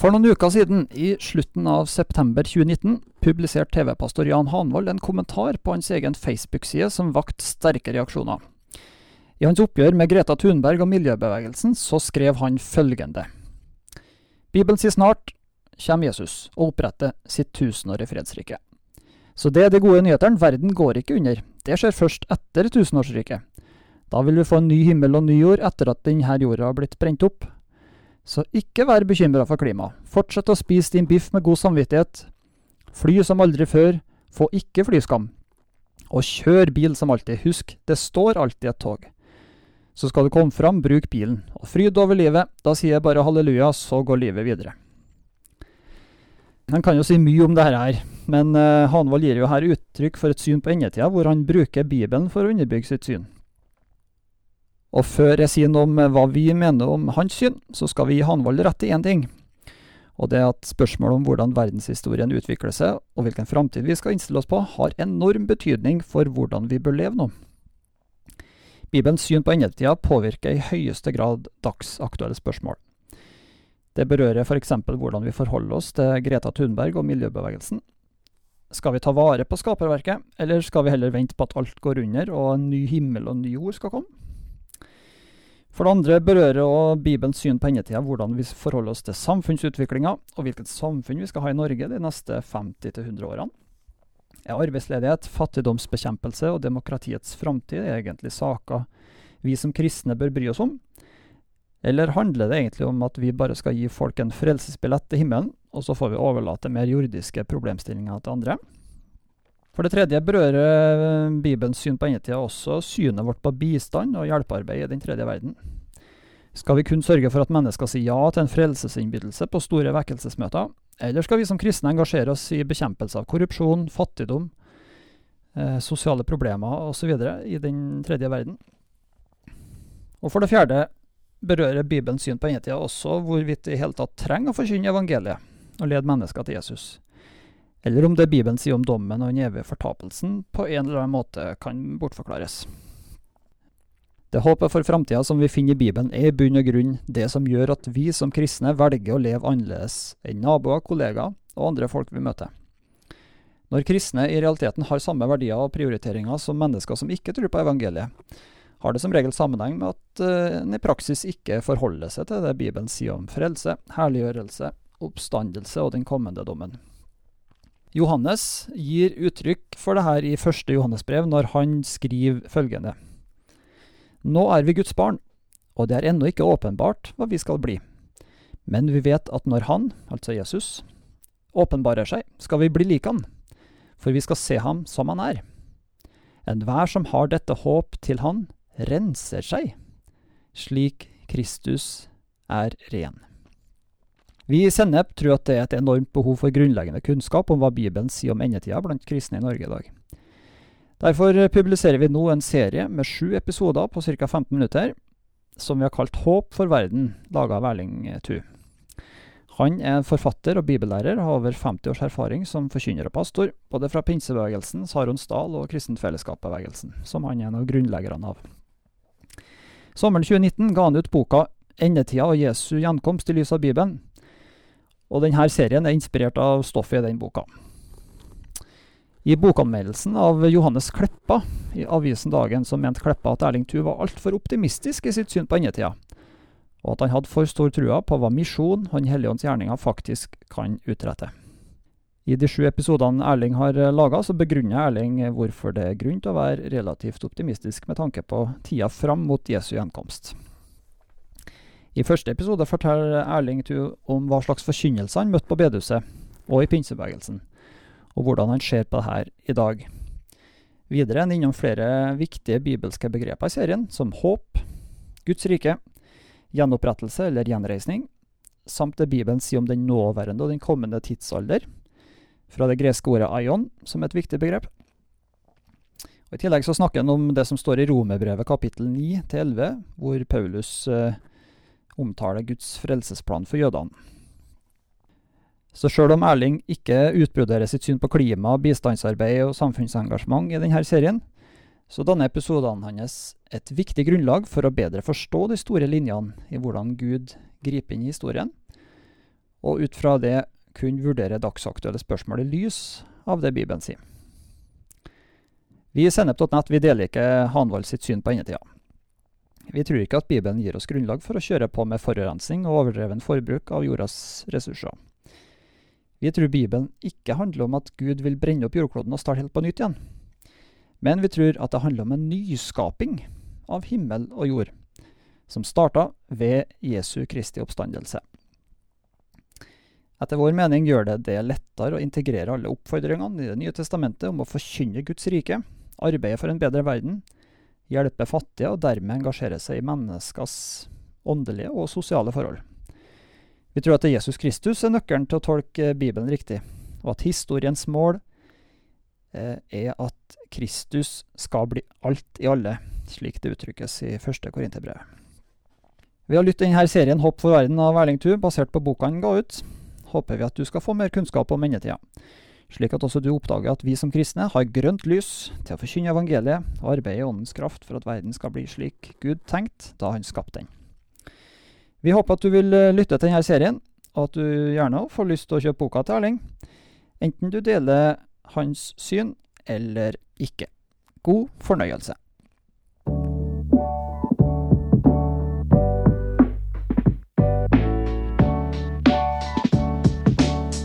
For noen uker siden, i slutten av september 2019, publiserte TV-pastor Jan Hanvold en kommentar på hans egen Facebook-side som vakte sterke reaksjoner. I hans oppgjør med Greta Thunberg og miljøbevegelsen så skrev han følgende. Bibelen sier snart kommer Jesus og oppretter sitt tusenårige fredsrike. Så det er de gode nyhetene. Verden går ikke under. Det skjer først etter tusenårsriket. Da vil vi få en ny himmel og ny jord etter at denne jorda har blitt brent opp. Så ikke vær bekymra for klimaet. Fortsett å spise din biff med god samvittighet. Fly som aldri før. Få ikke flyskam. Og kjør bil som alltid. Husk, det står alltid et tog. Så skal du komme fram, bruk bilen. Og fryd over livet. Da sier jeg bare halleluja, så går livet videre. Han kan jo si mye om dette her, men uh, Hanvold gir jo her uttrykk for et syn på endetida, hvor han bruker Bibelen for å underbygge sitt syn. Og før jeg sier noe om eh, hva vi mener om hans syn, så skal vi gi Hanvold rett i én ting. Og det er at spørsmålet om hvordan verdenshistorien utvikler seg, og hvilken framtid vi skal innstille oss på, har enorm betydning for hvordan vi bør leve nå. Bibelens syn på endetida påvirker i høyeste grad dagsaktuelle spørsmål. Det berører f.eks. hvordan vi forholder oss til Greta Thunberg og miljøbevegelsen. Skal vi ta vare på skaperverket, eller skal vi heller vente på at alt går under og en ny himmel og en ny jord skal komme? For det andre berører også Bibelens syn på endetida hvordan vi forholder oss til samfunnsutviklinga, og hvilket samfunn vi skal ha i Norge de neste 50-100 årene. Er arbeidsledighet, fattigdomsbekjempelse og demokratiets framtid egentlig saker vi som kristne bør bry oss om? Eller handler det egentlig om at vi bare skal gi folk en frelsesbillett til himmelen, og så får vi overlate mer jordiske problemstillinger til andre? For det tredje berører eh, Bibelens syn på endetida også synet vårt på bistand og hjelpearbeid i den tredje verden. Skal vi kun sørge for at mennesker sier ja til en frelsesinnbydelse på store vekkelsesmøter, eller skal vi som kristne engasjere oss i bekjempelse av korrupsjon, fattigdom, eh, sosiale problemer osv. i den tredje verden? Og for det fjerde berører Bibelens syn på endetida også hvorvidt vi i hele tatt trenger å forkynne evangeliet og lede mennesker til Jesus eller om det Bibelen sier om dommen og den evige fortapelsen, på en eller annen måte kan bortforklares. Det håpet for framtida som vi finner i Bibelen, er i bunn og grunn det som gjør at vi som kristne velger å leve annerledes enn naboer, kollegaer og andre folk vi møter. Når kristne i realiteten har samme verdier og prioriteringer som mennesker som ikke tror på evangeliet, har det som regel sammenheng med at uh, en i praksis ikke forholder seg til det Bibelen sier om frelse, herliggjørelse, oppstandelse og den kommende dommen. Johannes gir uttrykk for det her i første Johannesbrev når han skriver følgende. Nå er vi Guds barn, og det er ennå ikke åpenbart hva vi skal bli. Men vi vet at når Han, altså Jesus, åpenbarer seg, skal vi bli lik Han, for vi skal se ham som han er. Enhver som har dette håp til Han, renser seg, slik Kristus er ren. Vi i Sennep tror at det er et enormt behov for grunnleggende kunnskap om hva Bibelen sier om endetida blant kristne i Norge i dag. Derfor publiserer vi nå en serie med sju episoder på ca. 15 minutter, som vi har kalt Håp for verden, laga av Erling Tu. Han er forfatter og bibellærer, har over 50 års erfaring som forkynner og pastor, både fra pinsebevegelsen, Saronsdal og Kristent som han er en av grunnleggerne av. Sommeren 2019 ga han ut boka 'Endetida og Jesu gjenkomst i lys av Bibelen', og denne serien er inspirert av stoffet i den boka. I bokanmeldelsen av Johannes Kleppa i avisen Dagen så mente Kleppa at Erling Thu var altfor optimistisk i sitt syn på endetida, og at han hadde for stor trua på hva misjon Han Helligånds gjerninger faktisk kan utrette. I de sju episodene Erling har laga, så begrunner Erling hvorfor det er grunn til å være relativt optimistisk med tanke på tida fram mot Jesu gjenkomst. I første episode forteller Erling Thu om hva slags forkynnelse han møtte på bedehuset og i pinsebevegelsen, og hvordan han ser på det her i dag. Videre er han innom flere viktige bibelske begreper i serien, som håp, Guds rike, gjenopprettelse eller gjenreisning, samt det Bibelen sier om den nåværende og den kommende tidsalder, fra det greske ordet aion, som er et viktig begrep. Og I tillegg så snakker han om det som står i Romerbrevet kapittel 9 11, hvor Paulus eh, omtaler Guds frelsesplan for jødene. Så sjøl om Erling ikke utbroderer sitt syn på klima, bistandsarbeid og samfunnsengasjement i denne serien, så danner episodene hans et viktig grunnlag for å bedre forstå de store linjene i hvordan Gud griper inn i historien, og ut fra det kunne vurdere dagsaktuelle spørsmål i lys av det Bibelen sier. Vi i Sennep.net deler ikke Hanvold sitt syn på endetida. Vi tror ikke at Bibelen gir oss grunnlag for å kjøre på med forurensning og overdreven forbruk av jordas ressurser. Vi tror Bibelen ikke handler om at Gud vil brenne opp jordkloden og starte helt på nytt igjen. Men vi tror at det handler om en nyskaping av himmel og jord, som starta ved Jesu Kristi oppstandelse. Etter vår mening gjør det det lettere å integrere alle oppfordringene i Det nye testamentet om å forkynne Guds rike, arbeide for en bedre verden, hjelpe fattige og dermed engasjere seg i menneskers åndelige og sosiale forhold. Vi tror at Jesus Kristus er nøkkelen til å tolke Bibelen riktig, og at historiens mål eh, er at Kristus skal bli alt i alle, slik det uttrykkes i første Korinterbrev. Vi har lyttet denne serien Hopp for verden av Erling Thu, basert på boka han ga ut håper vi at du skal få mer kunnskap om endetida, slik at også du oppdager at vi som kristne har grønt lys til å forkynne evangeliet og arbeide i Åndens kraft for at verden skal bli slik Gud tenkte da han skapte den. Vi håper at du vil eh, lytte til denne serien, og at du gjerne får lyst til å kjøpe boka til Erling, enten du deler hans syn eller ikke. God fornøyelse.